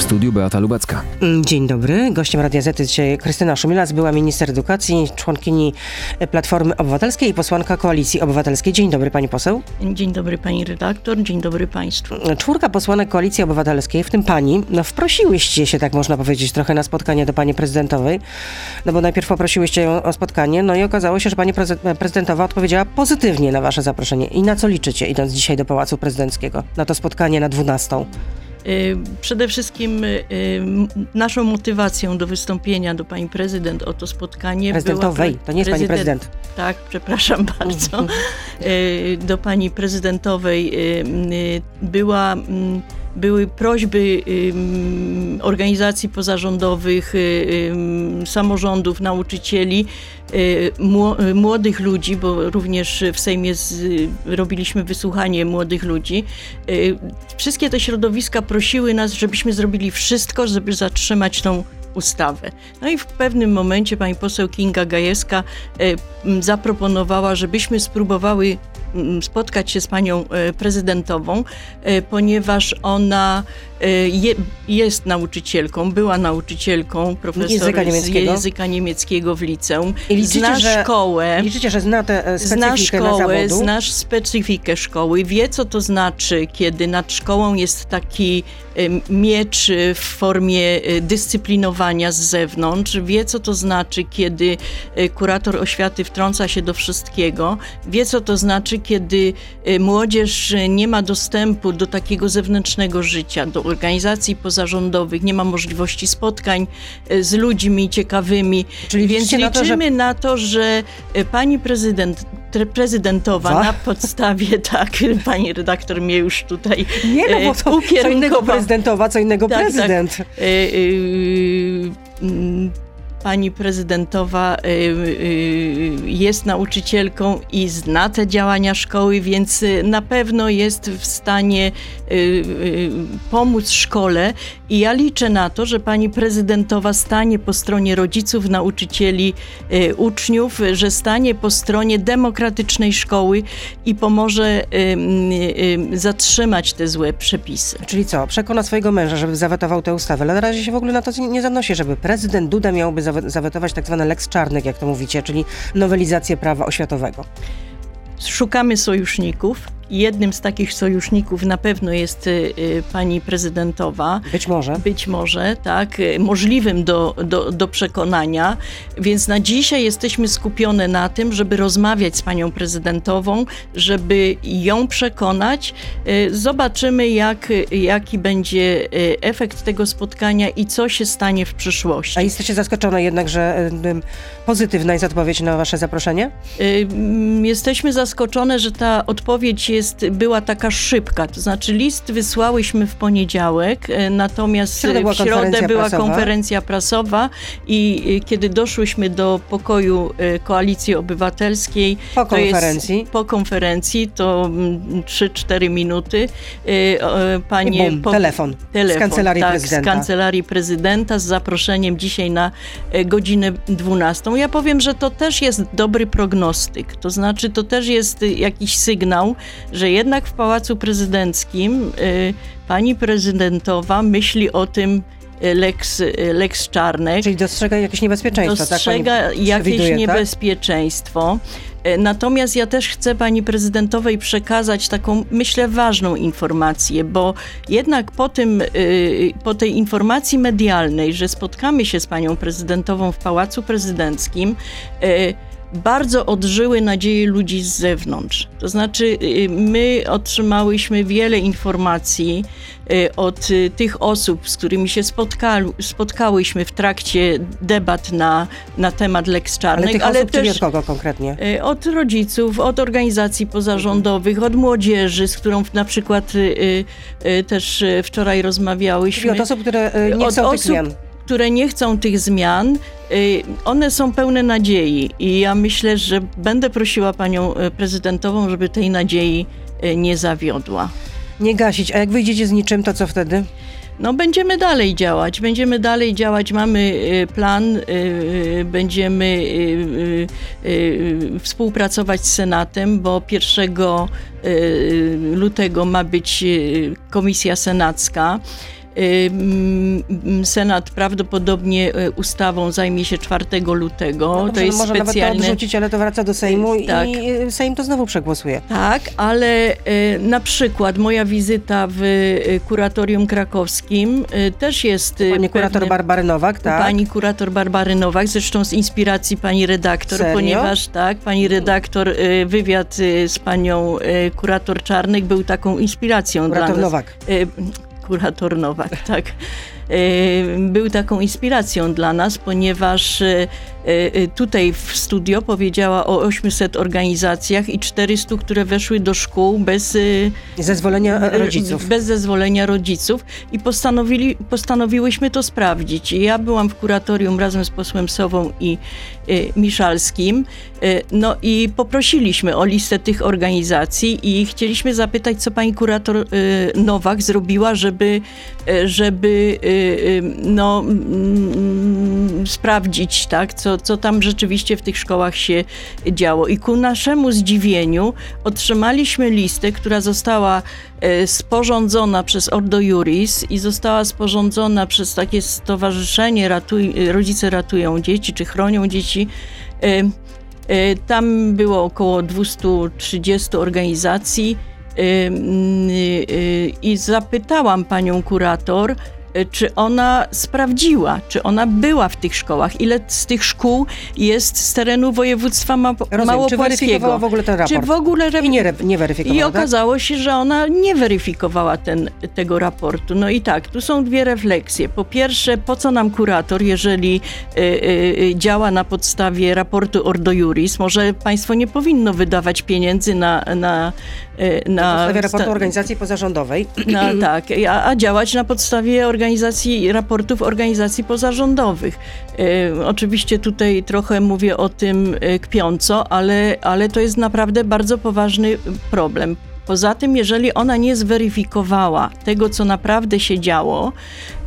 W studiu Beata Lubecka. Mm, dzień dobry. Gościem Radia Z dzisiaj Krystyna Szumilas, była minister edukacji, członkini Platformy Obywatelskiej i posłanka Koalicji Obywatelskiej. Dzień dobry pani poseł. Dzień dobry pani redaktor, dzień dobry państwu. Czwórka posłanek Koalicji Obywatelskiej, w tym pani, no wprosiłyście się, tak można powiedzieć, trochę na spotkanie do pani prezydentowej, no bo najpierw poprosiłyście ją o spotkanie, no i okazało się, że pani prezydentowa odpowiedziała pozytywnie na wasze zaproszenie. I na co liczycie, idąc dzisiaj do Pałacu Prezydenckiego, na to spotkanie na 12? Y, przede wszystkim y, naszą motywacją do wystąpienia do pani prezydent o to spotkanie. Prezydentowej, to nie jest prezydent, pani prezydent. Tak, przepraszam bardzo. Y, do pani prezydentowej była były prośby organizacji pozarządowych, samorządów, nauczycieli, y, młodych ludzi, bo również w Sejmie robiliśmy wysłuchanie młodych ludzi. Y, wszystkie te środowiska prosiły nas, żebyśmy zrobili wszystko, żeby zatrzymać tą ustawę. No i w pewnym momencie pani poseł Kinga Gajewska y, zaproponowała, żebyśmy spróbowały spotkać się z panią e, prezydentową, e, ponieważ ona je, jest nauczycielką, była nauczycielką, profesorem języka niemieckiego, języka niemieckiego w liceum. I liczycie, zna że, szkołę. Liczycie, że zna tę specyfikę zna szkołę, znasz specyfikę szkoły, wie co to znaczy, kiedy nad szkołą jest taki miecz w formie dyscyplinowania z zewnątrz, wie co to znaczy, kiedy kurator oświaty wtrąca się do wszystkiego, wie co to znaczy, kiedy y, młodzież nie ma dostępu do takiego zewnętrznego życia, do organizacji pozarządowych, nie ma możliwości spotkań y, z ludźmi ciekawymi. Czyli Więc liczymy na to, że, na to, że pani prezydent prezydentowa na podstawie, tak, pani redaktor mnie już tutaj Nie, no bo to co innego prezydentowa, co innego tak, tak. prezydent. Tak. Y, y, pani prezydentowa y, y, jest nauczycielką i zna te działania szkoły, więc y, na pewno jest w stanie pomóc szkole i ja liczę na to, że pani prezydentowa stanie po stronie rodziców, nauczycieli, uczniów, że stanie po stronie demokratycznej szkoły i pomoże zatrzymać te złe przepisy. Czyli co, przekona swojego męża, żeby zawetował tę ustawę, ale na razie się w ogóle na to nie zanosi, żeby prezydent Duda miałby zawetować tak zwane Lex Czarnek, jak to mówicie, czyli nowelizację prawa oświatowego. Szukamy sojuszników. Jednym z takich sojuszników na pewno jest y, y, pani prezydentowa. Być może. Być może, tak. Y, możliwym do, do, do przekonania. Więc na dzisiaj jesteśmy skupione na tym, żeby rozmawiać z panią prezydentową, żeby ją przekonać. Zobaczymy, jak, jaki będzie efekt tego spotkania i co się stanie w przyszłości. A jesteście zaskoczone jednak, że pozytywna jest odpowiedź na wasze zaproszenie? Jesteśmy zaskoczone, że ta odpowiedź jest jest, była taka szybka, to znaczy list wysłałyśmy w poniedziałek, e, natomiast w środę była, w środę konferencja, była prasowa. konferencja prasowa i e, kiedy doszłyśmy do pokoju e, Koalicji Obywatelskiej, po konferencji, jest, po konferencji to 3-4 mm, minuty, panie... Bum, po, telefon, telefon, z kancelarii tak, prezydenta. z kancelarii prezydenta z zaproszeniem dzisiaj na godzinę 12. Ja powiem, że to też jest dobry prognostyk, to znaczy to też jest jakiś sygnał, że jednak w Pałacu Prezydenckim y, pani prezydentowa myśli o tym, y, Lex, y, Lex Czarnek. Czyli dostrzega jakieś niebezpieczeństwo. Tak, dostrzega tak jakieś tak? niebezpieczeństwo. Natomiast ja też chcę pani prezydentowej przekazać taką, myślę, ważną informację, bo jednak po, tym, po tej informacji medialnej, że spotkamy się z panią prezydentową w Pałacu Prezydenckim, bardzo odżyły nadzieje ludzi z zewnątrz. To znaczy, y, my otrzymałyśmy wiele informacji y, od y, tych osób, z którymi się spotkali, spotkałyśmy w trakcie debat na, na temat Lex Czarnek. Ale, tych ale osób, też od kogo konkretnie? Od rodziców, od organizacji pozarządowych, od młodzieży, z którą na przykład też wczoraj rozmawiałyśmy. Czyli od osób, które nie od tych osób, które nie chcą tych zmian, y, one są pełne nadziei i ja myślę, że będę prosiła panią y, prezydentową, żeby tej nadziei y, nie zawiodła. Nie gasić. A jak wyjdziecie z niczym, to co wtedy? No, będziemy dalej działać. Będziemy dalej działać. Mamy plan, będziemy współpracować z Senatem, bo 1 lutego ma być komisja senacka. Mm, Senat prawdopodobnie e, ustawą zajmie się 4 lutego. No dobrze, to jest no może specjalne. nawet to odrzucić, ale to wraca do Sejmu Tak. i y, Sejm to znowu przegłosuje. Tak, ale na przykład moja wizyta w kuratorium krakowskim też jest. Pani kurator pewnym- Barbary Nowak, tak? Pani kurator Barbary Nowak, zresztą z inspiracji pani redaktor, Serio? ponieważ tak, pani redaktor, e, wywiad z panią kurator Czarnek był taką inspiracją Kurator dla nas. Nowak. E, Kurator Nowak, tak. E, Był taką inspiracją dla nas, ponieważ e, tutaj w studio powiedziała o 800 organizacjach i 400, które weszły do szkół bez e, Zezwolenia e, rodziców. bez zezwolenia rodziców i postanowili, postanowiłyśmy to sprawdzić. Ja byłam w kuratorium razem z posłem Sową i y, Miszalskim, y, no i poprosiliśmy o listę tych organizacji i chcieliśmy zapytać, co pani kurator y, Nowak zrobiła, żeby, żeby no, sprawdzić, tak, co, co tam rzeczywiście w tych szkołach się działo. I ku naszemu zdziwieniu otrzymaliśmy listę, która została e, sporządzona przez Ordo Juris i została sporządzona przez takie stowarzyszenie Ratuj, Rodzice Ratują Dzieci, czy Chronią Dzieci. E, e, Tam było około 230 organizacji i zapytałam panią kurator, czy ona sprawdziła, czy ona była w tych szkołach, ile z tych szkół jest z terenu województwa ma- Rozumiem. Czy małopolskiego. weryfikowała w ogóle ten raport? Czy w ogóle re- I nie, re- nie weryfikowała, i tak? okazało się, że ona nie weryfikowała ten, tego raportu. No i tak, tu są dwie refleksje. Po pierwsze, po co nam kurator, jeżeli y, y, działa na podstawie raportu Ordo Juris? Może państwo nie powinno wydawać pieniędzy na... na, y, na Na podstawie raportu organizacji pozarządowej. no, tak, a, a działać na podstawie organizacji, raportów organizacji pozarządowych. E, oczywiście tutaj trochę mówię o tym e, kpiąco, ale, ale to jest naprawdę bardzo poważny problem. Poza tym, jeżeli ona nie zweryfikowała tego, co naprawdę się działo,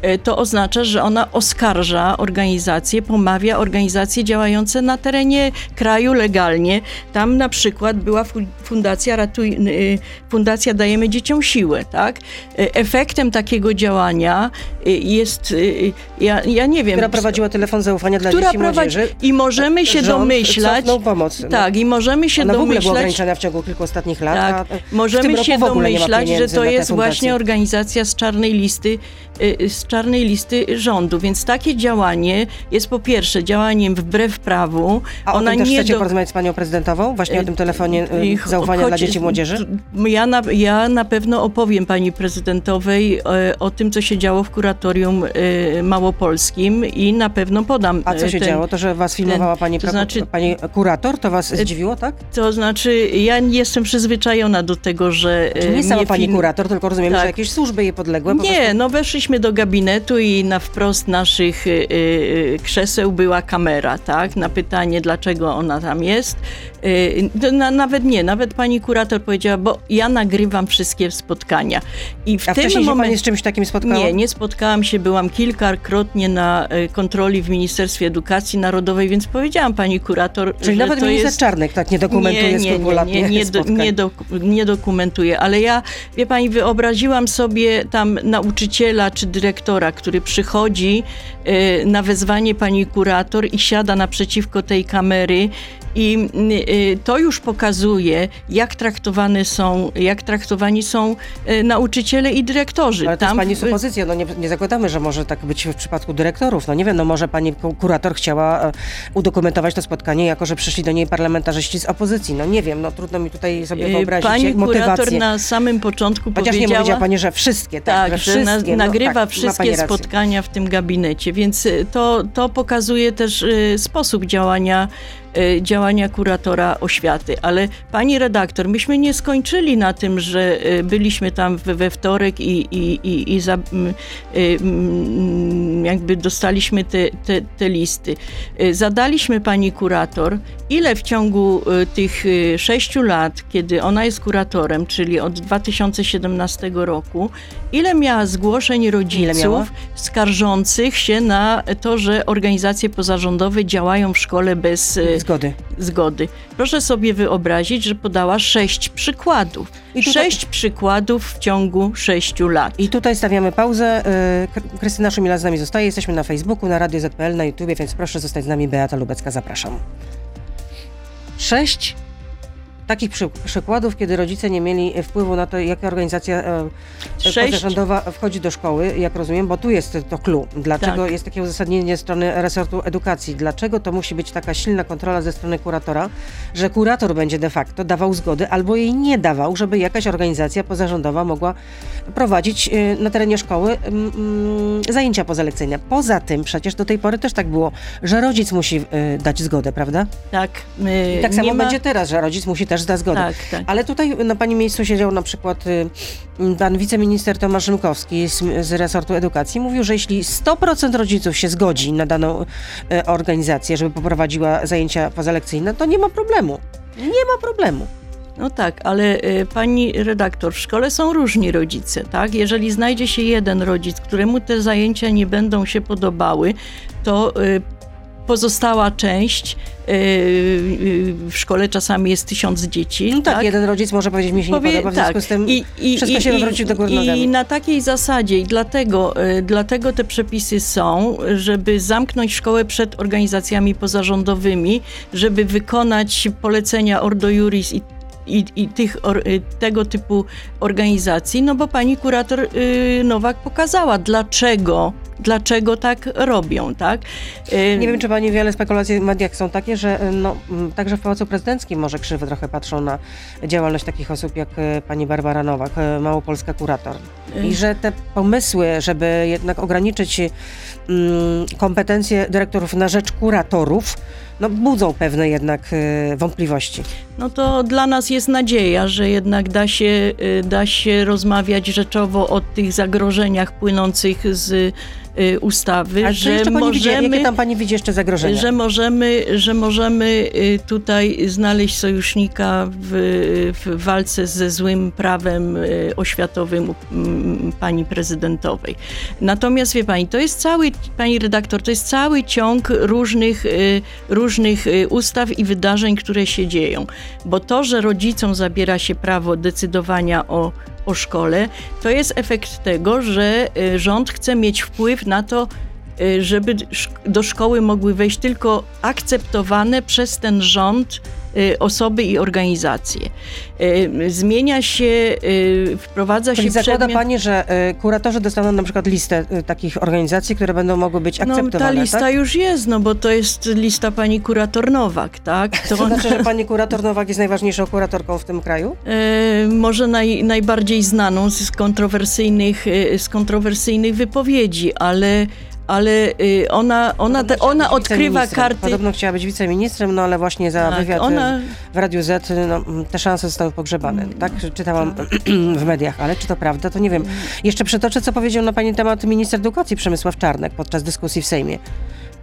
e, to oznacza, że ona oskarża organizacje, pomawia organizacje działające na terenie kraju legalnie. Tam na przykład była fu- fundacja, Ratuj, y, fundacja Dajemy Dzieciom Siłę, tak? E, Efektem takiego działania y, jest, y, ja, ja nie wiem, Która prowadziła telefon zaufania dla która dzieci prowadzi, i możemy się domyślać, cofnął pomoc. No. tak, i możemy się Ona w ogóle była domyślać, ograniczona w ciągu kilku ostatnich lat. tak, a możemy się nie domyślać, że to jest właśnie organizacja z czarnej listy, y, z czarnej listy rządu, więc takie działanie jest po pierwsze działaniem wbrew prawu. A o Ona tym też nie chcecie do- porozmawiać z panią prezydentową? Właśnie o tym telefonie y, I ch- zaufania dla dzieci i młodzieży? Ja na, ja na pewno opowiem pani prezydentowej o tym, co się działo w kuratorium małopolskim i na pewno podam. A co się ten, działo? To, że was filmowała pani, to znaczy- pani kurator, to was zdziwiło, tak? To znaczy, ja jestem przyzwyczajona do tego, że. e, Czyli nie sama pani film- kurator, tylko rozumiem, Tak. że jakieś służby jej podległe. po Nie, prostu- no weszliśmy do gabinetu i na wprost naszych y, y, krzeseł była kamera, tak? Na pytanie, dlaczego ona tam jest. Y, na, nawet nie, nawet pani kurator powiedziała, bo ja nagrywam wszystkie spotkania. I w A tym wcześniej się pani momencie... z czymś takim spotkała? Nie, nie spotkałam się, byłam kilkakrotnie na y, kontroli w Ministerstwie Edukacji Narodowej, więc powiedziałam pani kurator, Czyli że nawet to minister jest... Czarnek tak nie dokumentuje nie, nie, nie, skrupulatnie nie, nie, do, spotkań. nie, do, nie dokumentuję, ale ja, wie pani, wyobraziłam sobie tam nauczyciela czy dyrektora, który przychodzi y, na wezwanie pani kurator i siada naprzeciwko tej kamery i to już pokazuje, jak traktowane są, jak traktowani są y, nauczyciele i dyrektorzy. Ale to jest Tam pani w- supozycja, no nie, nie zakładamy, że może tak być w przypadku dyrektorów. No nie wiem, no może pani ku- kurator chciała e, udokumentować to spotkanie, jako że przyszli do niej parlamentarzyści z opozycji. No nie wiem, no trudno mi tutaj sobie y, wyobrazić Pani kurator motywację. na samym początku Chociaż nie powiedziała... powiedziała pani, że wszystkie, tak, Tak, że że na, wszystkie. no, nagrywa tak, ma pani wszystkie spotkania w tym gabinecie, więc y, to, to pokazuje też y, sposób działania, y, działania kuratora oświaty. Ale pani redaktor, myśmy nie skończyli na tym, że y, byliśmy tam we, wtorek i, i, i, i za, mm, jakby dostaliśmy te, te, te listy. Zadaliśmy pani kurator, ile w ciągu tych sześciu lat, kiedy ona jest kuratorem, czyli od 2017 roku, ile miała zgłoszeń rodziców miała? skarżących się na to, że organizacje pozarządowe działają w szkole bez, y, zgody. zgody. Proszę sobie wyobrazić, że podała sześć przykładów. I tutaj- Sześć przykładów w ciągu sześciu lat. I tutaj stawiamy pauzę. Kry- Krystyna Szumila z nami zostaje. Jesteśmy na Facebooku, na Radio ZPL, na YouTubie, więc proszę zostać z nami. Beata Lubecka, zapraszam. Sześć takich przy, przykładów, kiedy rodzice nie mieli wpływu na to, jaka organizacja e, Sześć. pozarządowa wchodzi do szkoły, jak rozumiem, bo tu jest to clue. Dlaczego Tak. jest takie uzasadnienie strony resortu edukacji? Dlaczego to musi być taka silna kontrola ze strony kuratora, że kurator będzie de facto dawał zgody albo jej nie dawał, żeby jakaś organizacja pozarządowa mogła prowadzić e, na terenie szkoły mm, mm, zajęcia pozalekcyjne. Poza tym przecież do tej pory też tak było, że rodzic musi e, dać zgodę, prawda? Tak, tak samo ma... będzie teraz, że rodzic musi też dać zgodę. Tak, tak. Ale tutaj na pani miejscu siedział na przykład y, pan wiceminister Tomasz Rzymkowski z, z resortu edukacji. Mówił, że jeśli 100% rodziców się zgodzi na daną y, organizację, żeby poprowadziła zajęcia pozalekcyjne, to nie ma problemu. Nie ma problemu. No tak, ale y, pani redaktor, w szkole są różni rodzice, tak? Jeżeli znajdzie się jeden rodzic, któremu te zajęcia nie będą się podobały, to y, pozostała część y, y, w szkole czasami jest tysiąc dzieci. No tak, jeden rodzic może powiedzieć, mi się Powie- nie podoba, w związku z tym I, i, wszystko i, się wywróci do góry I nogami. na takiej zasadzie i dlatego, y, dlatego te przepisy są, żeby zamknąć szkołę przed organizacjami pozarządowymi, żeby wykonać polecenia Ordo Juris i i, i tych, or, tego typu organizacji, no bo pani kurator y, Nowak pokazała, dlaczego, dlaczego tak robią, tak? Y, Nie wiem, czy pani wiele spekulacji w mediach są takie, że y, no, m, także w Pałacu Prezydenckim może krzywo trochę patrzą na działalność takich osób jak y, pani Barbara Nowak, małopolska kurator. I że te pomysły, żeby jednak ograniczyć mm, kompetencje dyrektorów na rzecz kuratorów, no, budzą pewne jednak y, wątpliwości. No to dla nas jest nadzieja, że jednak da się, y, da się rozmawiać rzeczowo o tych zagrożeniach płynących z ustawy, Ale że widzi, możemy, jakie tam pani widzi jeszcze zagrożenia? że możemy, że możemy y, tutaj znaleźć sojusznika w, w walce ze złym prawem y, oświatowym pani prezydentowej. Natomiast wie pani, to jest cały, pani redaktor, to jest cały ciąg różnych, y, różnych y, ustaw i wydarzeń, które się dzieją. Bo to, że rodzicom zabiera się prawo decydowania o o szkole, to jest efekt tego, że y, rząd chce mieć wpływ na to, żeby sz- do szkoły mogły wejść tylko akceptowane przez ten rząd y, osoby i organizacje. Y, Zmienia się, y, wprowadza Czyli się zakłada przedmiot... pani, że y, kuratorzy dostaną na przykład listę y, takich organizacji, które będą mogły być No, akceptowane, ta lista tak? już jest, no bo to jest lista pani kurator Nowak, tak? To znaczy, że pani kurator Nowak jest najważniejszą kuratorką w tym kraju? Może naj, najbardziej znaną z kontrowersyjnych, z kontrowersyjnych wypowiedzi, ale, ale e, ona, ona, te, ona odkrywa karty. Podobno chciała być wiceministrem, no ale właśnie za Tak, wywiad ona- y, w Radiu Z y, no, mm, te szanse zostały pogrzebane. Tak czytałam w mediach, ale czy to prawda, to nie wiem. Jeszcze przytoczę, co powiedział na pani temat minister edukacji Przemysław Czarnek podczas dyskusji w Sejmie.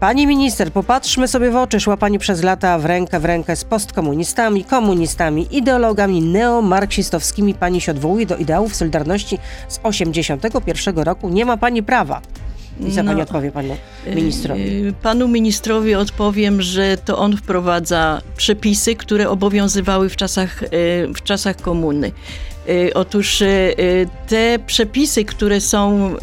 Pani minister, popatrzmy sobie w oczy, szła pani przez lata w rękę w rękę z postkomunistami, komunistami, ideologami neomarksistowskimi. Pani się odwołuje do ideałów Solidarności z 81 roku. Nie ma pani prawa. I co No, pani odpowie panu ministrowi? E, Panu ministrowi odpowiem, że to on wprowadza przepisy, które obowiązywały w czasach, e, w czasach komuny. E, Otóż e, e, te przepisy, które są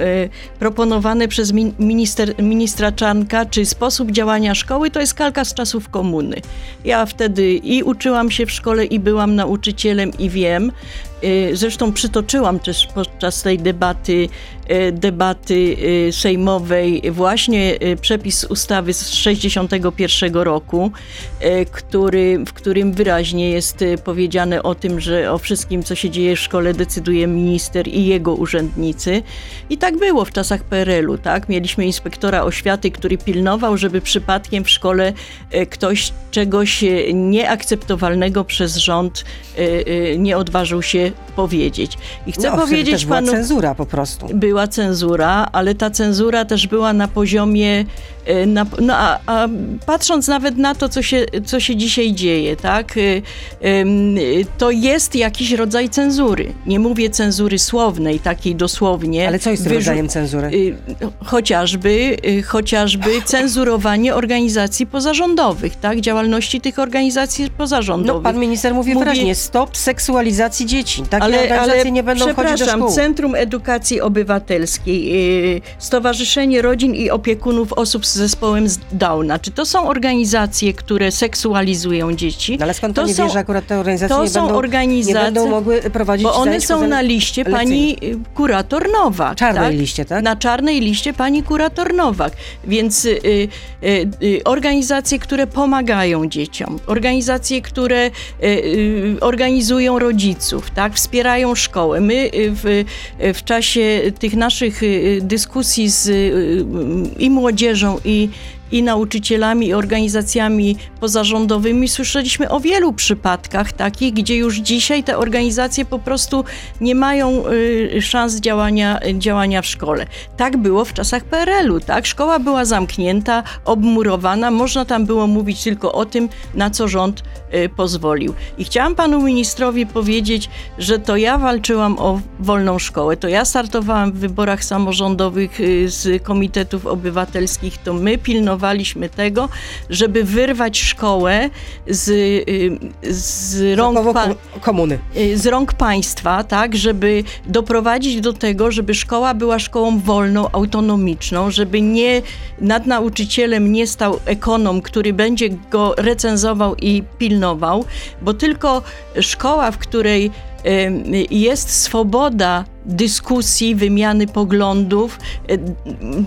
proponowane przez min- minister, ministra Czanka, czy sposób działania szkoły, to jest kalka z czasów komuny. Ja wtedy i uczyłam się w szkole, i byłam nauczycielem, i wiem. Zresztą przytoczyłam też podczas tej debaty, debaty sejmowej właśnie przepis ustawy z 61 roku, który, w którym wyraźnie jest powiedziane o tym, że o wszystkim, co się dzieje w szkole, decyduje minister i jego urzędnicy. I tak było w czasach PRL-u, tak? Mieliśmy inspektora oświaty, który pilnował, żeby przypadkiem w szkole e, ktoś czegoś e, nieakceptowalnego przez rząd e, nie odważył się powiedzieć. I chcę No, powiedzieć też była panu cenzura po prostu. była cenzura, ale ta cenzura też była na poziomie no, a, a, patrząc nawet na to, co się, co się dzisiaj dzieje, tak, e, to jest jakiś rodzaj cenzury. Nie mówię cenzury słownej, takiej dosłownie. Ale co jest tym rodzajem cenzury? Y, chociażby, y, chociażby cenzurowanie organizacji pozarządowych, tak, działalności tych organizacji pozarządowych. No, pan minister mówi Mówię, wyraźnie, stop seksualizacji dzieci. Takie ale, organizacje ale, nie będą chodzić do szkół. Centrum Edukacji Obywatelskiej, y, Stowarzyszenie Rodzin i Opiekunów Osób z zespołem Downa. Czy to są organizacje, które seksualizują dzieci? No ale skąd to nie są, wie, że akurat te organizacje to nie, są będą, organizacje, nie będą mogły prowadzić Bo one są na liście pani y, kurator Nowak. Czarnej tak? liście, tak? Na czarnej liście pani kurator Nowak. Więc y, y, y, organizacje, które pomagają dzieciom, organizacje, które y, y, organizują rodziców, tak? wspierają szkołę. My w, w czasie tych naszych dyskusji z i młodzieżą, i i nauczycielami, i organizacjami pozarządowymi słyszeliśmy o wielu przypadkach takich, gdzie już dzisiaj te organizacje po prostu nie mają y, szans działania, działania w szkole. Tak było w czasach PRL-u, tak? Szkoła była zamknięta, obmurowana, można tam było mówić tylko o tym, na co rząd pozwolił. I chciałam panu ministrowi powiedzieć, że to ja walczyłam o wolną szkołę, to ja startowałam w wyborach samorządowych y, z komitetów obywatelskich, to my pilnowaliśmy tego, żeby wyrwać szkołę z, y, z rąk komuny. Y, z rąk państwa, tak, żeby doprowadzić do tego, żeby szkoła była szkołą wolną, autonomiczną, żeby nie nad nauczycielem nie stał ekonom, który będzie go recenzował i pilnował, bo tylko szkoła, w której jest swoboda dyskusji, wymiany poglądów,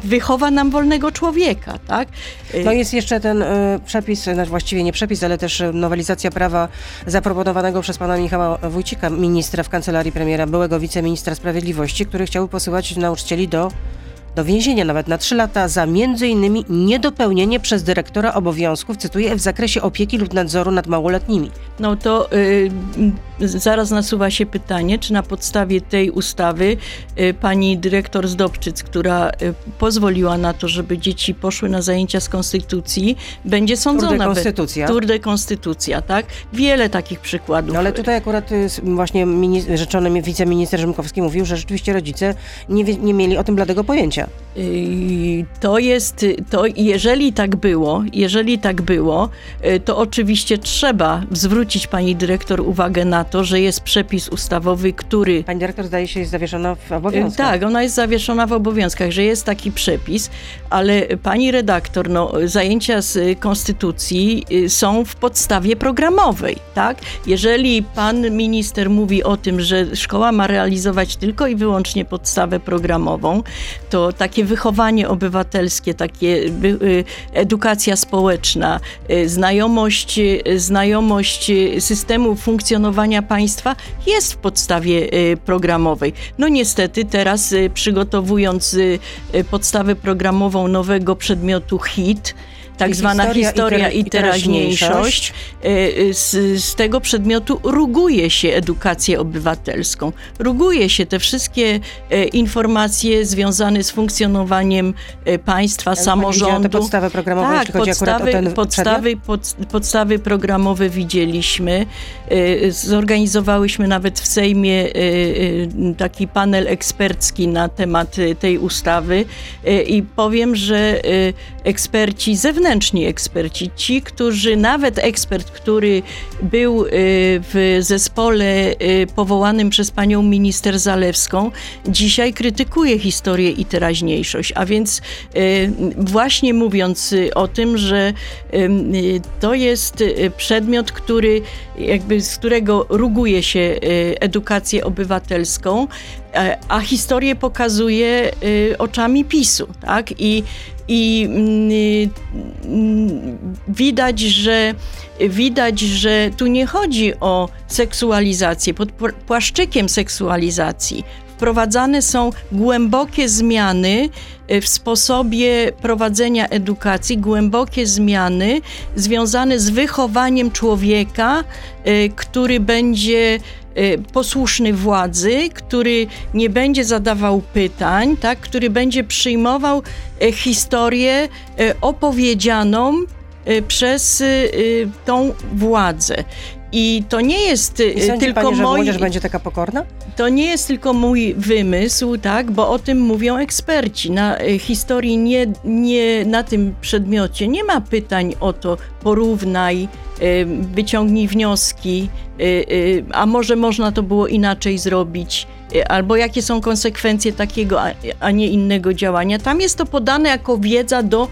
wychowa nam wolnego człowieka, tak? No jest jeszcze ten y, przepis, znaczy właściwie nie przepis, ale też nowelizacja prawa zaproponowanego przez pana Michała Wójcika, ministra w kancelarii premiera, byłego wiceministra sprawiedliwości, który chciał posyłać nauczycieli do do więzienia nawet na 3 lata za m.in. niedopełnienie przez dyrektora obowiązków, cytuję, w zakresie opieki lub nadzoru nad małoletnimi. No to y, zaraz nasuwa się pytanie, czy na podstawie tej ustawy y, pani dyrektor Zdobczyc, która y, pozwoliła na to, żeby dzieci poszły na zajęcia z konstytucji, będzie sądzona. Turde konstytucja. Turde konstytucja, tak? Wiele takich przykładów. No ale tutaj akurat właśnie rzeczony wiceminister Rzymkowski mówił, że rzeczywiście rodzice nie, nie mieli o tym bladego pojęcia. To jest, to jeżeli tak było, jeżeli tak było, y, to oczywiście trzeba zwrócić pani dyrektor uwagę na to, że jest przepis ustawowy, który... Pani dyrektor zdaje się jest zawieszona w obowiązkach. Tak, ona jest zawieszona w obowiązkach, że jest taki przepis, ale pani redaktor, no, zajęcia z konstytucji y, są w podstawie programowej, tak? Jeżeli pan minister mówi o tym, że szkoła ma realizować tylko i wyłącznie podstawę programową, to takie wychowanie obywatelskie, takie y, edukacja społeczna, y, znajomość, znajomość systemu funkcjonowania państwa jest w podstawie programowej. No niestety teraz przygotowując podstawę programową nowego przedmiotu HIT, tak zwana historia, historia i, teraźniejszość. E, e, z, z, tego przedmiotu ruguje się edukację obywatelską. Ruguje się te wszystkie e, informacje związane z funkcjonowaniem państwa, ja samorządu. Te podstawy programowe, tak, podstawy, podstawy, pod, podstawy programowe widzieliśmy. Zorganizowałyśmy nawet w Sejmie taki panel ekspercki na temat tej ustawy i powiem, że eksperci zewnętrzni zewnętrzni eksperci, ci, którzy, nawet ekspert, który był y, w zespole y, powołanym przez panią minister Zalewską, dzisiaj krytykuje historię i teraźniejszość. A więc y, właśnie mówiąc o tym, że to jest przedmiot, który jakby z którego ruguje się edukację obywatelską, a historię pokazuje oczami PiSu, tak? I i mm, widać, że widać, że tu nie chodzi o seksualizację. Pod płaszczykiem seksualizacji wprowadzane są głębokie zmiany w sposobie prowadzenia edukacji, głębokie zmiany związane z wychowaniem człowieka, y, który będzie posłuszny władzy, który nie będzie zadawał pytań, tak, który będzie przyjmował historię opowiedzianą przez tą władzę. I to nie jest I sądzi tylko pani, że moi... młodzież będzie taka pokorna? To nie jest tylko mój wymysł, tak, bo o tym mówią eksperci. Na e, historii nie, nie na tym przedmiocie nie ma pytań o to, porównaj, e, wyciągnij wnioski, a może można to było inaczej zrobić, albo jakie są konsekwencje takiego, a nie innego działania. Tam jest to podane jako wiedza do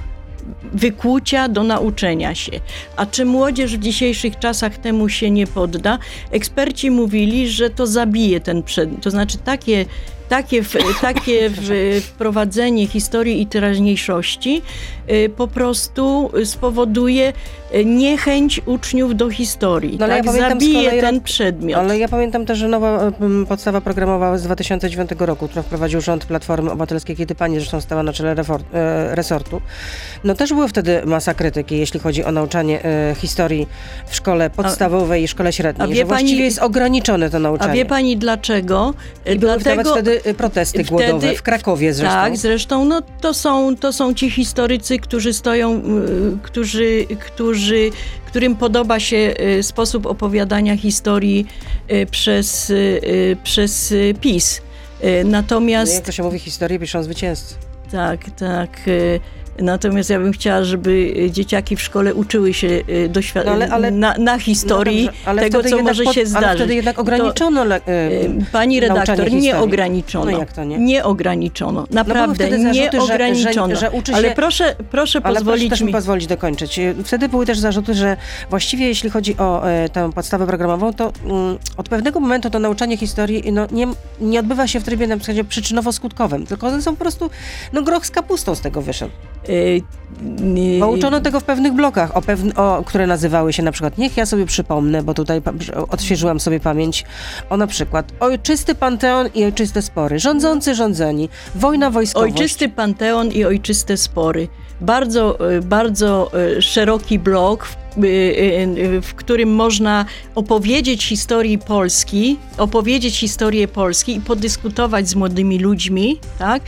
wykłucia do nauczenia się. A czy młodzież w dzisiejszych czasach temu się nie podda? Eksperci mówili, że to zabije ten przedmiot. To znaczy takie takie, takie wprowadzenie historii i teraźniejszości y, po prostu spowoduje y, niechęć uczniów do historii. No, tak? ja Zabije kolei, ten przedmiot. Ale ja pamiętam też, że nowa podstawa programowa z 2009 roku, którą wprowadził rząd Platformy Obywatelskiej, kiedy pani zresztą stała na czele e, resortu, no też było wtedy masa krytyki, jeśli chodzi o nauczanie e, historii w szkole podstawowej i szkole średniej, a wie że właściwie pani, jest ograniczone to nauczanie. A wie pani dlaczego? I Dlatego, wtedy Y, protesty Wtedy, głodowe w Krakowie zresztą. Tak, zresztą no, to, są, to są ci historycy, którzy stoją, y, którzy, którzy, którym podoba się y, sposób opowiadania historii przez, przez PiS. Natomiast... No jak to się mówi, historię piszą zwycięzcy. Tak, tak. Natomiast ja bym chciała, żeby dzieciaki w szkole uczyły się y, doświadczenia no na, na, historii no dobrze, tego, co może się zdarzyć. Ale wtedy jednak ograniczono to, y, Pani redaktor, nie ograniczono. No jak to nie? Nie ograniczono. No Naprawdę, no nie zarzuty, ograniczono. Że, że, że się, ale proszę, proszę ale pozwolić proszę mi... pozwolić dokończyć. Wtedy były też zarzuty, że właściwie jeśli chodzi o e, tę podstawę programową, to mm, od pewnego momentu to nauczanie historii no, nie, nie odbywa się w trybie na przykład przyczynowo-skutkowym, tylko one są po prostu, no groch z kapustą z tego wyszedł. Bo uczono tego w pewnych blokach, o pewne, o, które nazywały się na przykład, niech ja sobie przypomnę, bo tutaj odświeżyłam sobie pamięć, o na przykład ojczysty panteon i ojczyste spory, rządzący, rządzeni, wojna wojskowość. Ojczysty panteon i ojczyste spory. Bardzo, bardzo szeroki blok, w, e, w którym można opowiedzieć historii Polski, opowiedzieć historię Polski i podyskutować z młodymi ludźmi, tak?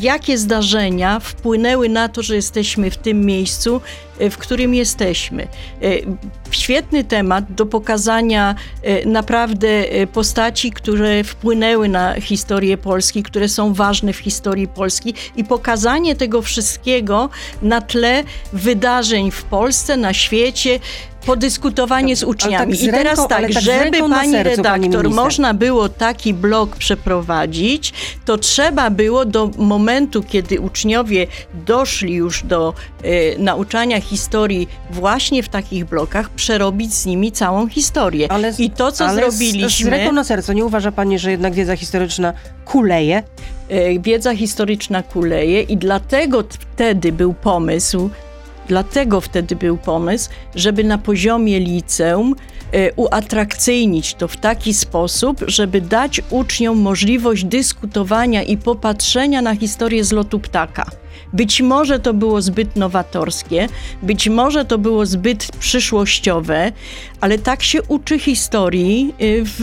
jakie zdarzenia wpłynęły na to, że jesteśmy w tym miejscu, w którym jesteśmy. E, świetny temat do pokazania e, naprawdę postaci, które wpłynęły na historię Polski, które są ważne w historii Polski i pokazanie tego wszystkiego na tle wydarzeń w Polsce, na świecie, podyskutowanie z uczniami. Tak I teraz ręką, tak, tak żeby pani sercu, redaktor pani można było taki blok przeprowadzić, to trzeba było do momentu, kiedy uczniowie doszli już do y, nauczania historii właśnie w takich blokach, przerobić z nimi całą historię. Ale, I to, co ale zrobiliśmy... Z, z ręką na sercu, nie uważa pani, że jednak wiedza historyczna kuleje? E, wiedza historyczna kuleje i dlatego wtedy był pomysł, Dlatego wtedy był pomysł, żeby na poziomie liceum e, uatrakcyjnić to w taki sposób, żeby dać uczniom możliwość dyskutowania i popatrzenia na historię z lotu ptaka. Być może to było zbyt nowatorskie, być może to było zbyt przyszłościowe, ale tak się uczy historii e, w,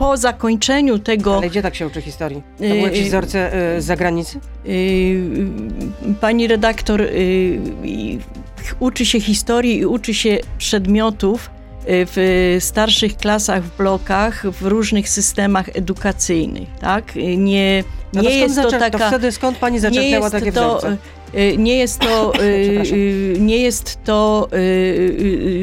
po zakończeniu tego... Ale gdzie tak się uczy historii? To były jakieś wzorce z zagranicy? Pani redaktor uczy się historii i uczy się przedmiotów w starszych klasach, w blokach, w różnych systemach edukacyjnych, tak? Nie, no nie jest to taka... To wtedy skąd pani zaczerpnęła takie to, wzorce? Y, nie jest to, y, y, nie jest to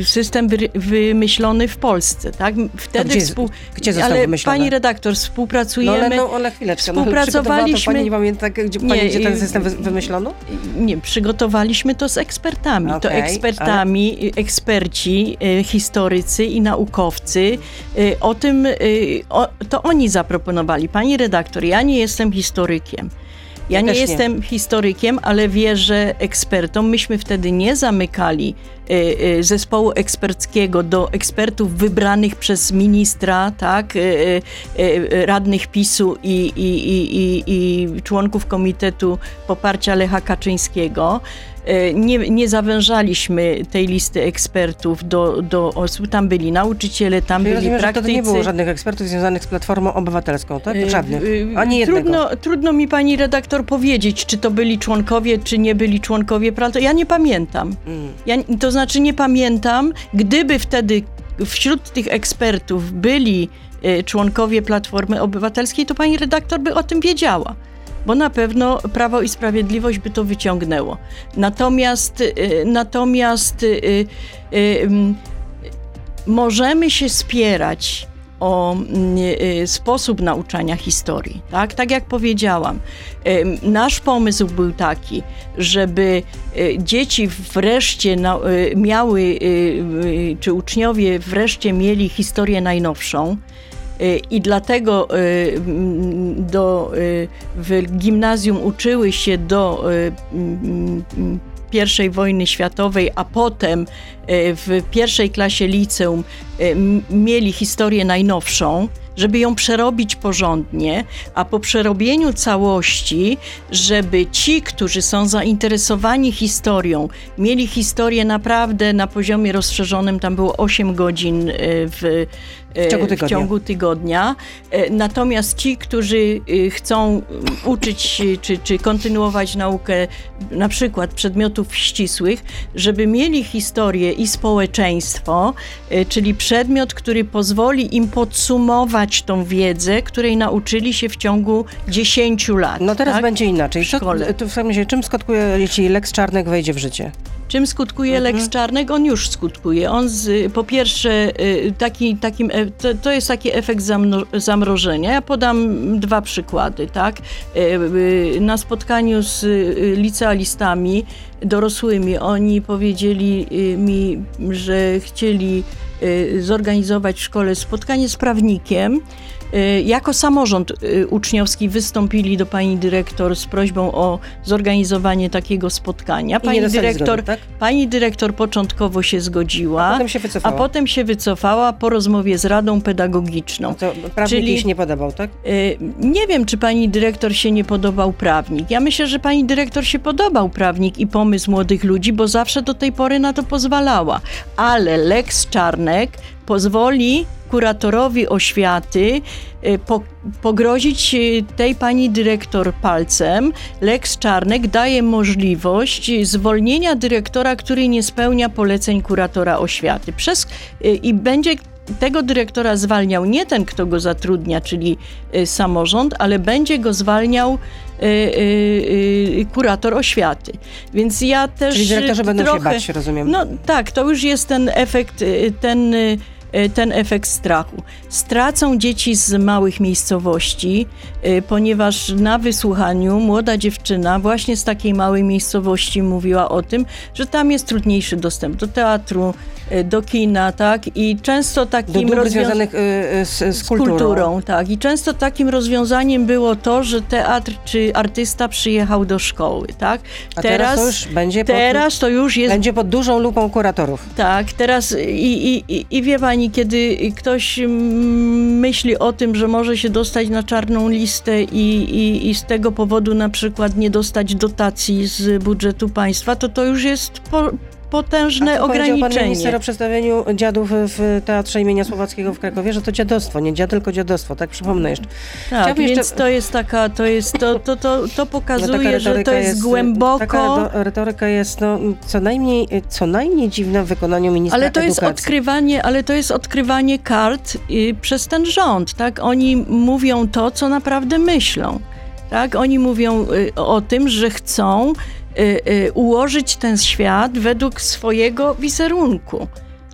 system wymyślony w Polsce. Tak? Wtedy gdzie, współ... gdzie został ale wymyślony? Pani redaktor, współpracujemy. No ale, no, chwileczkę. No, współpracowaliśmy. No, pani nie pamięta, gdzie, pani, nie, gdzie ten system wymyślono? Nie, przygotowaliśmy to z ekspertami. Okay, to ekspertami, ale... eksperci, historycy i naukowcy. O tym, o, to oni zaproponowali. Pani redaktor, ja nie jestem historykiem. Ja nie jestem historykiem, ale wierzę ekspertom. Myśmy wtedy nie zamykali y, y, zespołu eksperckiego do ekspertów wybranych przez ministra, tak, y, radnych PiSu i, i, i, i członków Komitetu Poparcia Lecha Kaczyńskiego. E, nie, nie zawężaliśmy tej listy ekspertów do, do osób. Tam byli nauczyciele, tam Czyli byli rozumiem, że praktycy. wtedy nie było żadnych ekspertów związanych z Platformą Obywatelską, tak? Y, Żadnych. y, Ani jednego. Trudno, trudno mi pani redaktor powiedzieć, czy to byli członkowie, czy nie byli członkowie. Ja nie pamiętam. Mm. Ja, to znaczy nie pamiętam, gdyby wtedy wśród tych ekspertów byli członkowie Platformy Obywatelskiej, to pani redaktor by o tym wiedziała. Bo na pewno Prawo i Sprawiedliwość by to wyciągnęło. Natomiast, y, natomiast y, y, możemy się spierać o mm, sposób nauczania historii. Tak, tak jak powiedziałam, nasz pomysł był taki, żeby dzieci wreszcie miały, czy uczniowie wreszcie mieli historię najnowszą. Y, I dlatego y, do, y, w gimnazjum uczyły się do I wojny światowej, a potem w pierwszej klasie liceum m- mieli historię najnowszą, żeby ją przerobić porządnie, a po przerobieniu całości, żeby ci, którzy są zainteresowani historią, mieli historię naprawdę na poziomie rozszerzonym, tam było 8 godzin y, w, W ciągu tygodnia. w ciągu tygodnia. E, Natomiast ci, którzy chcą y, uczyć czy, czy kontynuować naukę na przykład przedmiotów ścisłych, żeby mieli historię i społeczeństwo, y, czyli przedmiot, który pozwoli im podsumować tą wiedzę, której nauczyli się w ciągu 10 lat. No teraz tak? będzie inaczej. w szkole. to w takim razie, czym skutkuje, jeśli Lex Czarnek wejdzie w życie? Czym skutkuje Mhm. Lex Czarnek? On już skutkuje. On z, po pierwsze, y, taki, takim, e- to, to jest taki efekt zamno, zamrożenia. Ja podam dwa przykłady. Tak? Y, y, Na spotkaniu z licealistami dorosłymi oni powiedzieli y, mi, że chcieli y, zorganizować w szkole spotkanie z prawnikiem. Y, Jako samorząd y, uczniowski wystąpili do pani dyrektor z prośbą o zorganizowanie takiego spotkania. Pani dyrektor, zgody, tak? pani dyrektor początkowo się zgodziła, Potem się a wycofała. potem się wycofała po rozmowie z Radą Pedagogiczną. To prawnik czyli- jej się nie podobał, tak? Y, Nie wiem, czy pani dyrektor się nie podobał prawnik. Ja myślę, że pani dyrektor się podobał prawnik i pomysł młodych ludzi, bo zawsze do tej pory na to pozwalała. Ale Lex Czarnek pozwoli kuratorowi oświaty y, po, pogrozić y, tej pani dyrektor palcem. Lex Czarnek daje możliwość y, zwolnienia dyrektora, który nie spełnia poleceń kuratora oświaty. Przez, I będzie tego dyrektora zwalniał nie ten, kto go zatrudnia, czyli samorząd, ale będzie go zwalniał y, y, kurator oświaty. Więc ja też Czyli dyrektorzy y, będą trochę, się bać, rozumiem. No tak, to już jest ten efekt, ten, ten efekt strachu. Stracą dzieci z małych miejscowości, y, ponieważ na wysłuchaniu młoda dziewczyna właśnie z takiej małej miejscowości mówiła o tym, że tam jest trudniejszy dostęp do teatru, do kina, tak? I często takim dóbr rozwią- związanych y, y, z, z, z kulturą. kulturą, tak. I często takim rozwiązaniem było to, że teatr czy artysta przyjechał do szkoły, tak? A teraz, to już będzie pod, teraz to już jest będzie pod dużą lupą kuratorów. tak, teraz i, i, i, wie pani, kiedy ktoś myśli o tym, że może się dostać na czarną listę i, i, i z tego powodu na przykład nie dostać dotacji z budżetu państwa, to to już jest po, potężne A powiedział pan minister ograniczenie. o przedstawieniu dziadów w Teatrze imienia Słowackiego w Krakowie, że to dziadostwo, nie dziad, tylko dziadostwo, tak przypomnę jeszcze. Tak, więc jeszcze- to jest taka, to jest, to, to, to, to No, pokazuje, że to jest, Taka głęboko, do, retoryka jest no, co, najmniej, co najmniej dziwna w wykonaniu ministra ale to jest edukacji. odkrywanie, ale to jest odkrywanie kart y, przez ten rząd, tak? Oni mówią to, co naprawdę myślą. Tak? Oni mówią y, o tym, że chcą y, y, ułożyć ten świat według swojego wizerunku.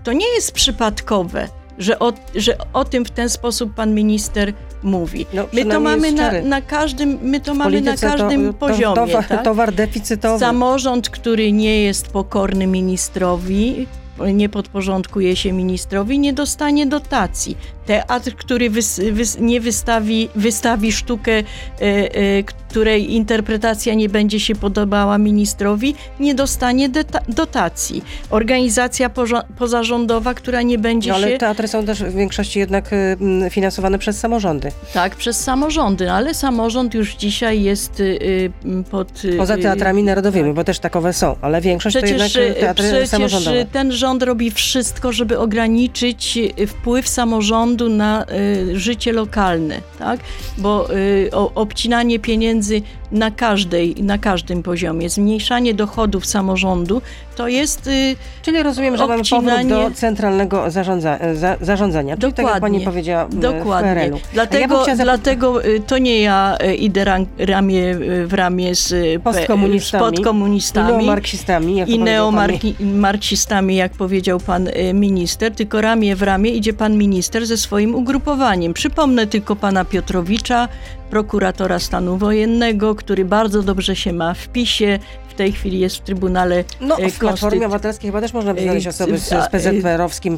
To nie jest przypadkowe, że o, że o tym w ten sposób pan minister mówi. No, My to mamy na, na każdym, my to mamy na każdym to, poziomie. To, towar, tak? towar deficytowy. Samorząd, który nie jest pokorny ministrowi, nie podporządkuje się ministrowi, nie dostanie dotacji. Teatr, który wys, wys, nie wystawi, wystawi sztukę, e, e, której interpretacja nie będzie się podobała ministrowi, nie dostanie dotacji. Organizacja pozarządowa, która nie będzie No, ale się... teatry są też w większości jednak y, finansowane przez samorządy. Tak, przez samorządy, ale samorząd już dzisiaj jest y, y, pod... y, Poza teatrami narodowymi, bo też takowe są, ale większość Przecież, to jednak teatry przecież samorządowe. ten rząd robi wszystko, żeby ograniczyć wpływ samorządu na y, życie lokalne, tak? Bo y, obcinanie pieniędzy na każdej, na każdym poziomie, zmniejszanie dochodów samorządu, to jest y, Czyli rozumiem, że mamy powrót obcinanie- do centralnego zarządza, za, zarządzania, czyli tak jak pani Dokładnie. powiedziała w Dokładnie. PRL-u. A ja Dlatego, dlatego y, to nie ja y, idę ram- ramię w ramię z, Postkomunistami. podkomunistami. neomarksistami, jak i neomarksistami, jak powiedział pan minister, tylko ramię w ramię idzie pan minister ze swoim ugrupowaniem. Przypomnę tylko pana Piotrowicza, prokuratora stanu wojennego, który bardzo dobrze się ma w PiSie. W tej chwili jest w Trybunale No, y, w Platformie Obywatelskiej chyba też można by y, znaleźć osoby z, z PZPR-owskim,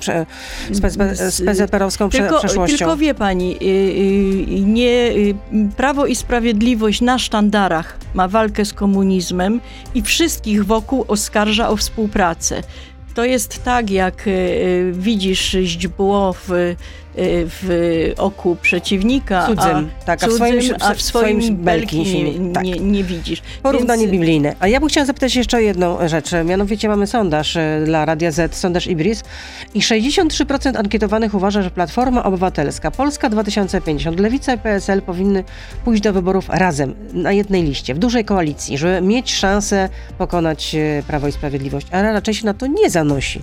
z, PZ, z PZPR-owską tylko, przeszłością. Tylko wie pani, y, nie, Prawo i Sprawiedliwość na sztandarach ma walkę z komunizmem i wszystkich wokół oskarża o współpracę. To jest tak, jak widzisz źdźbło w, w oku przeciwnika, Cudzym, a, tak, a w cudzym, swoim- a w swoim, swoim belki nie, nie- tak. nie, nie widzisz. Porównanie Więc- biblijne. A ja bym chciała zapytać jeszcze o jedną rzecz. Mianowicie mamy sondaż e, dla Radia Z, sondaż Ibris i 63% ankietowanych uważa, że Platforma Obywatelska, Polska 2050, Lewica i PSL powinny pójść do wyborów razem, na jednej liście, w dużej koalicji, żeby mieć szansę pokonać e, Prawo i Sprawiedliwość. Ale raczej się na to nie zanosi.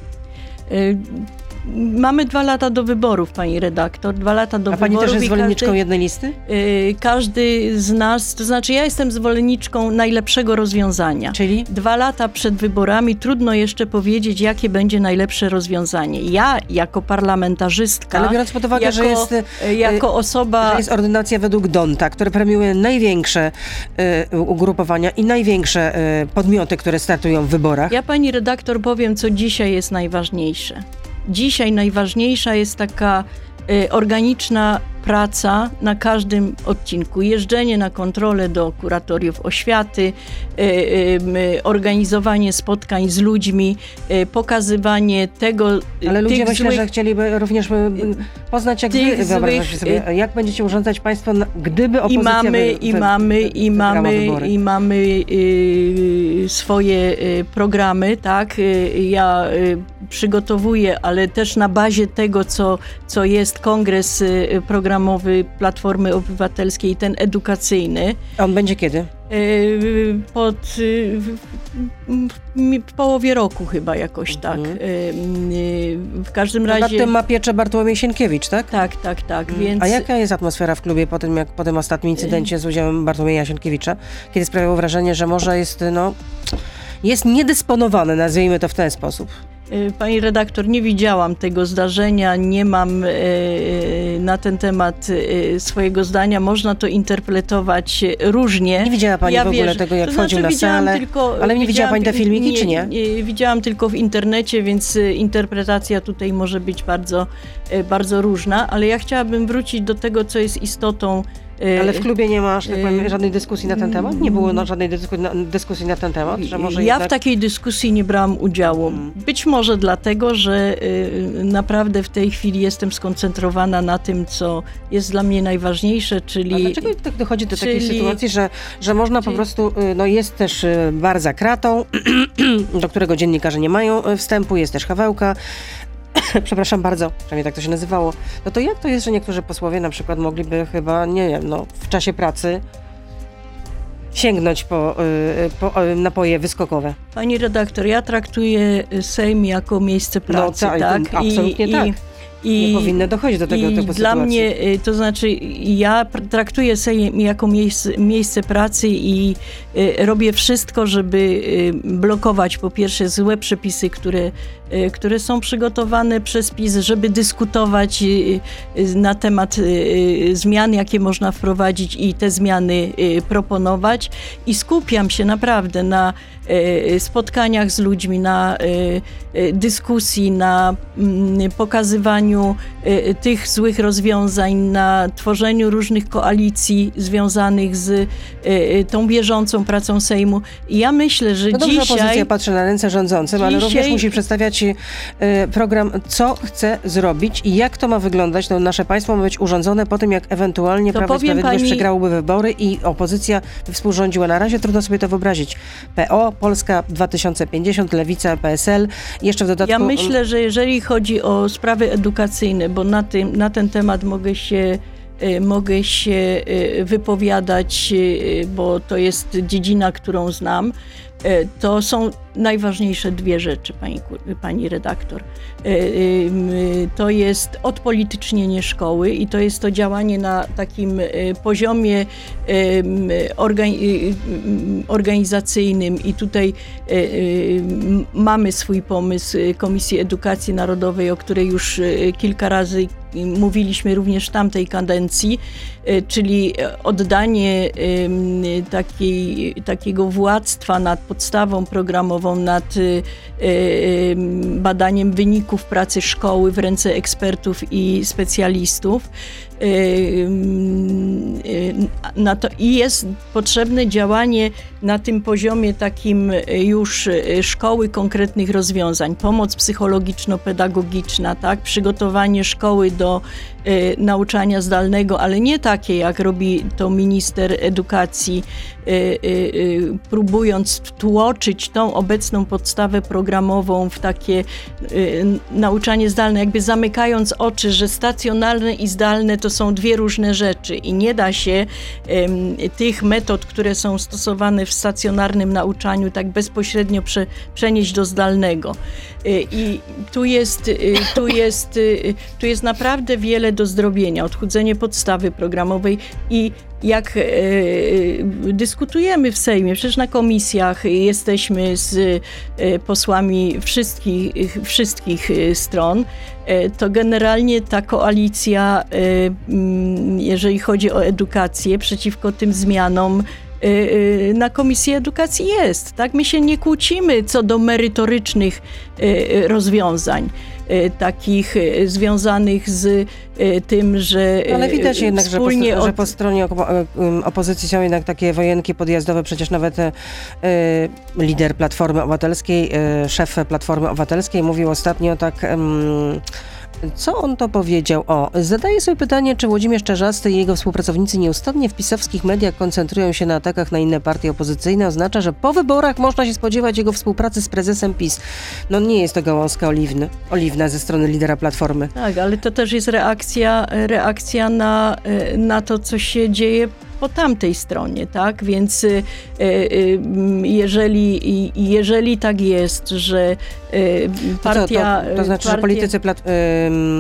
Y, Mamy dwa lata do wyborów, pani redaktor. Dwa lata do A pani wyborów. też jest zwolenniczką każdy- jednej listy? Y, każdy z nas, to znaczy ja jestem zwolenniczką najlepszego rozwiązania. Czyli? Dwa lata przed wyborami trudno jeszcze powiedzieć, jakie będzie najlepsze rozwiązanie. Ja jako parlamentarzystka, Ale biorąc pod uwagę, jako, że jest, y, jako osoba... że jest ordynacja według Donta, które premiuje największe e, ugrupowania i największe e, podmioty, które startują w wyborach. Ja pani redaktor powiem, co dzisiaj jest najważniejsze. Dzisiaj najważniejsza jest taka organiczna praca na każdym odcinku. Jeżdżenie na kontrolę do kuratoriów oświaty, y, y, y, organizowanie spotkań z ludźmi, y, pokazywanie tego, Ale ludzie myślę, złych, że chcieliby również y, poznać, jak wy złych, sobie, jak będziecie urządzać państwo, gdyby I opozycja mamy, wy, i mamy, i mamy, i mamy y, swoje y, programy, tak? Y, ja y, przygotowuję, ale też na bazie tego, co, co jest kongres y, programowy Platformy Obywatelskiej, ten edukacyjny. On będzie kiedy? y, Pod, y, w, połowie roku chyba jakoś tak. Mhm. Y, y, W każdym Nad razie... tym ma pieczę Bartłomiej Sienkiewicz, tak? Tak, tak, tak. Więc... A jaka jest atmosfera w klubie po tym, jak po tym ostatnim incydencie z udziałem Bartłomieja Sienkiewicza, kiedy sprawiało wrażenie, że może jest, no, jest niedysponowany, nazwijmy to w ten sposób. Y, Pani redaktor, nie widziałam tego zdarzenia, nie mam y, na ten temat y, swojego zdania. Można to interpretować różnie. Nie widziała pani Ja w ogóle wierzę- tego, jak to wchodził znaczy, na salę, tylko, ale nie widziała pani te filmiki, czy nie? Widziałam tylko w internecie, więc y, interpretacja tutaj może być bardzo, y, bardzo różna, ale ja chciałabym wrócić do tego, co jest istotą y, Ale w klubie nie ma, że tak powiem, y, żadnej dyskusji na ten temat? Nie było no, żadnej dyskusji na ten temat, że może ja jednak... w takiej dyskusji nie brałam udziału. Mm. Być może dlatego, że y, naprawdę w tej chwili jestem skoncentrowana na tym, co jest dla mnie najważniejsze, A czyli dlaczego tak dochodzi do takiej czyli- sytuacji, że, że można po czyli- prostu, y, no jest też y, bar za kratą, do którego dziennikarze nie mają y, wstępu, jest też Hawełka, przepraszam bardzo, przynajmniej tak to się nazywało, no to jak to jest, że niektórzy posłowie na przykład mogliby chyba, nie wiem, no w czasie pracy sięgnąć po, y, po y, napoje wyskokowe? Pani redaktor, ja traktuję Sejm jako miejsce pracy, tak, tak? absolutnie tak. Nie powinno dochodzić do tego i typu dla sytuacji. mnie, y, to znaczy ja traktuję Sejm jako miejsce, miejsce pracy i y, robię wszystko, żeby y, blokować po pierwsze złe przepisy, które y, które są przygotowane przez PiS, żeby dyskutować y, y, na temat zmian, jakie można wprowadzić i te zmiany proponować. I skupiam się naprawdę na spotkaniach z ludźmi, na dyskusji, na mm, pokazywaniu tych złych rozwiązań, na tworzeniu różnych koalicji związanych z tą bieżącą pracą Sejmu. I ja myślę, że no dobrze, dzisiaj... opozycja patrzy na ręce rządzącym, dzisiaj... ale również musi przedstawiać y, program, co chce zrobić i jak to ma wyglądać. No, nasze państwo ma być urządzone po tym, jak ewentualnie to Prawo i Sprawiedliwość pani... przegrałoby wybory i opozycja współrządziła. Na razie trudno sobie to wyobrazić. PO, Polska 2050, Lewica, PSL, jeszcze w dodatku... Ja myślę, że jeżeli chodzi o sprawy edukacyjne, bo na, tym, na ten temat mogę się Y, mogę się y, wypowiadać, bo to jest dziedzina, którą znam. To są najważniejsze dwie rzeczy, pani, pani redaktor. To jest odpolitycznienie szkoły i to jest to działanie na takim poziomie organizacyjnym i tutaj mamy swój pomysł Komisji Edukacji Narodowej, o której już kilka razy mówiliśmy również w tamtej kadencji, e, czyli oddanie takiej, takiego władztwa nad podstawą programową, nad e, badaniem wyników pracy szkoły w ręce ekspertów i specjalistów. Na to, I jest potrzebne działanie na tym poziomie takim już szkoły konkretnych rozwiązań, pomoc psychologiczno-pedagogiczna, tak? przygotowanie szkoły do y, nauczania zdalnego, ale nie takie, jak robi to minister edukacji, y, y, próbując tłoczyć tą obecną podstawę programową w takie nauczanie zdalne, jakby zamykając oczy, że stacjonarne i zdalne to są dwie różne rzeczy i nie da się tych metod, które są stosowane w stacjonarnym nauczaniu, tak bezpośrednio prze, przenieść do zdalnego. I tu jest, tu jest, tu jest naprawdę wiele do zrobienia. Odchudzenie podstawy programowej i jak e, dyskutujemy w Sejmie, przecież na komisjach jesteśmy z e, posłami wszystkich, wszystkich e, stron, e, to generalnie ta koalicja, e, jeżeli chodzi o edukację, przeciwko tym zmianom, na Komisji Edukacji jest. Tak? My się nie kłócimy co do merytorycznych rozwiązań takich związanych z tym, że Ale widać jednak, że po, od... że po, stronie opozycji są jednak takie wojenki podjazdowe. Przecież nawet lider Platformy Obywatelskiej, szef Platformy Obywatelskiej mówił ostatnio tak co on to powiedział? O, zadaję sobie pytanie, czy Włodzimierz Czarzasty i jego współpracownicy nieustannie w pisowskich mediach koncentrują się na atakach na inne partie opozycyjne. Oznacza, że po wyborach można się spodziewać jego współpracy z prezesem PiS. No nie jest to gałązka oliwny, oliwna ze strony lidera Platformy. Tak, ale to też jest reakcja, reakcja na, na to, co się dzieje po tamtej stronie, tak? Więc y, y, y, jeżeli, jeżeli tak jest, że partia... To, to, to znaczy, partia... że politycy plat,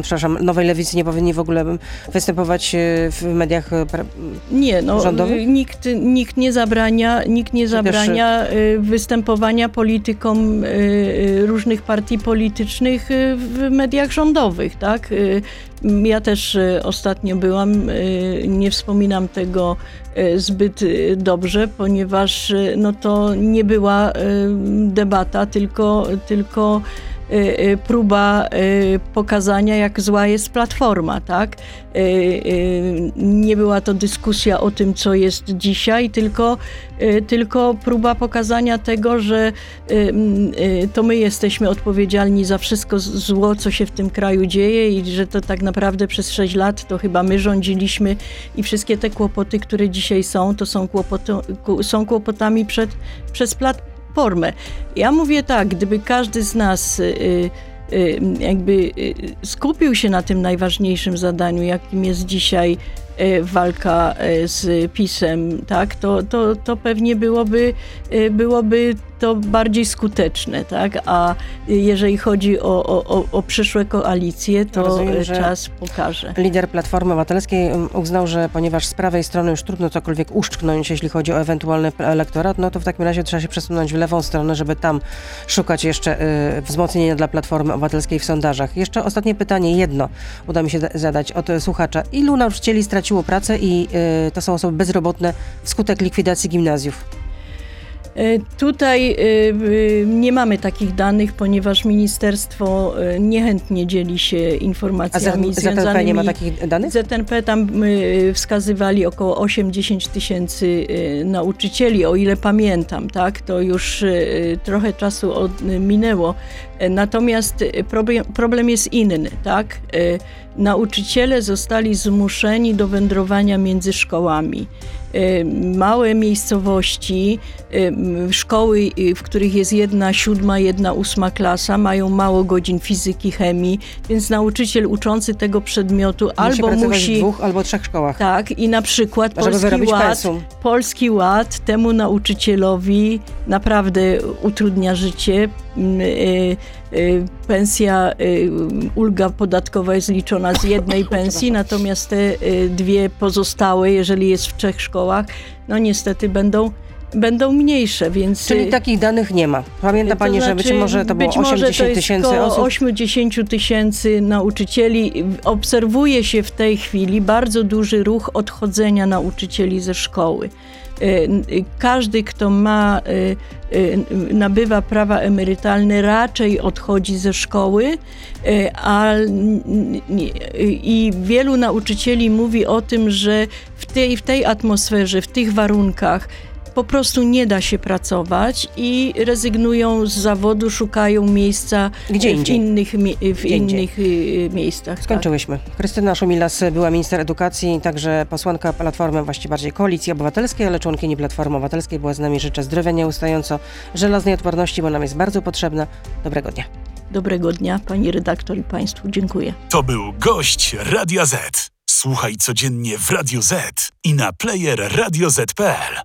przepraszam, Nowej Lewicy nie powinni w ogóle występować w mediach Nie, no, rządowych? Nikt, nikt nie zabrania, nikt nie zabrania występowania politykom różnych partii politycznych w mediach rządowych, tak? Ja też e, ostatnio byłam, e, nie wspominam tego e, zbyt dobrze, ponieważ no to nie była debata, tylko, tylko Y, y, próba y, pokazania, jak zła jest platforma, tak? Nie była to dyskusja o tym, co jest dzisiaj, tylko, tylko próba pokazania tego, że to my jesteśmy odpowiedzialni za wszystko zło, co się w tym kraju dzieje i że to tak naprawdę przez 6 lat to chyba my rządziliśmy i wszystkie te kłopoty, które dzisiaj są, to są, kłopoty, są kłopotami przed, przez platformę formę. Ja mówię tak, gdyby każdy z nas y, y, jakby y, skupił się na tym najważniejszym zadaniu, jakim jest dzisiaj walka z PiSem, tak, to, to, to pewnie byłoby, byłoby to bardziej skuteczne, tak? A jeżeli chodzi o, o, o, przyszłe koalicje, to Rozumiem, czas pokaże. Lider Platformy Obywatelskiej um, uznał, że ponieważ z prawej strony już trudno cokolwiek uszczknąć, jeśli chodzi o ewentualny elektorat, no to w takim razie trzeba się przesunąć w lewą stronę, żeby tam szukać jeszcze y, wzmocnienia dla Platformy Obywatelskiej w sondażach. Jeszcze ostatnie pytanie, jedno uda mi się da- zadać od słuchacza. Ilu nauczycieli straciło pracę i y, to są osoby bezrobotne wskutek likwidacji gimnazjów? E, Tutaj e, e, nie mamy takich danych, ponieważ ministerstwo niechętnie dzieli się A informacjami Z- ZNP nie ma związanymi takich danych? ZNP tam wskazywali około 8-10 tysięcy nauczycieli, o ile pamiętam, tak? To już trochę czasu od, minęło. Natomiast y, problem, problem jest inny, tak? Y, Nauczyciele zostali zmuszeni do wędrowania między szkołami. Y, Małe miejscowości, szkoły, w których jest jedna siódma, jedna ósma klasa, mają mało godzin fizyki, chemii, więc nauczyciel uczący tego przedmiotu Musi albo musi. w dwóch albo trzech szkołach, Tak, i na przykład Polski Ład, pensum. Polski Ład temu nauczycielowi naprawdę utrudnia życie. Mm, y, y, Pensja, y, ulga podatkowa jest liczona z jednej pensji, natomiast te dwie pozostałe, jeżeli jest w trzech szkołach, no niestety będą, będą mniejsze, więc... Czyli y, takich danych nie ma. Pamięta to Pani, że być znaczy, może to było być może 80 to jest tysięcy osób? 8-10 tysięcy nauczycieli. Obserwuje się w tej chwili bardzo duży ruch odchodzenia nauczycieli ze szkoły. Y, y, Każdy, kto ma, nabywa prawa emerytalne, raczej odchodzi ze szkoły, a i wielu nauczycieli mówi o tym, że w tej, w tej atmosferze, w tych warunkach po prostu nie da się pracować i rezygnują z zawodu, szukają miejsca Gdzie w indziej. innych, w Gdzie innych y, miejscach. tak. Skończyłyśmy. Krystyna Szumilas była minister edukacji, także posłanka Platformy, właściwie bardziej Koalicji Obywatelskiej, ale członkini Platformy Obywatelskiej była z nami. Życzę zdrowia nieustająco, żelaznej odporności, bo nam jest bardzo potrzebna. Dobrego dnia. Dobrego dnia, pani redaktor i państwu. Dziękuję. To był gość Radia Z. Słuchaj codziennie w Radio Z i na player radioz.pl.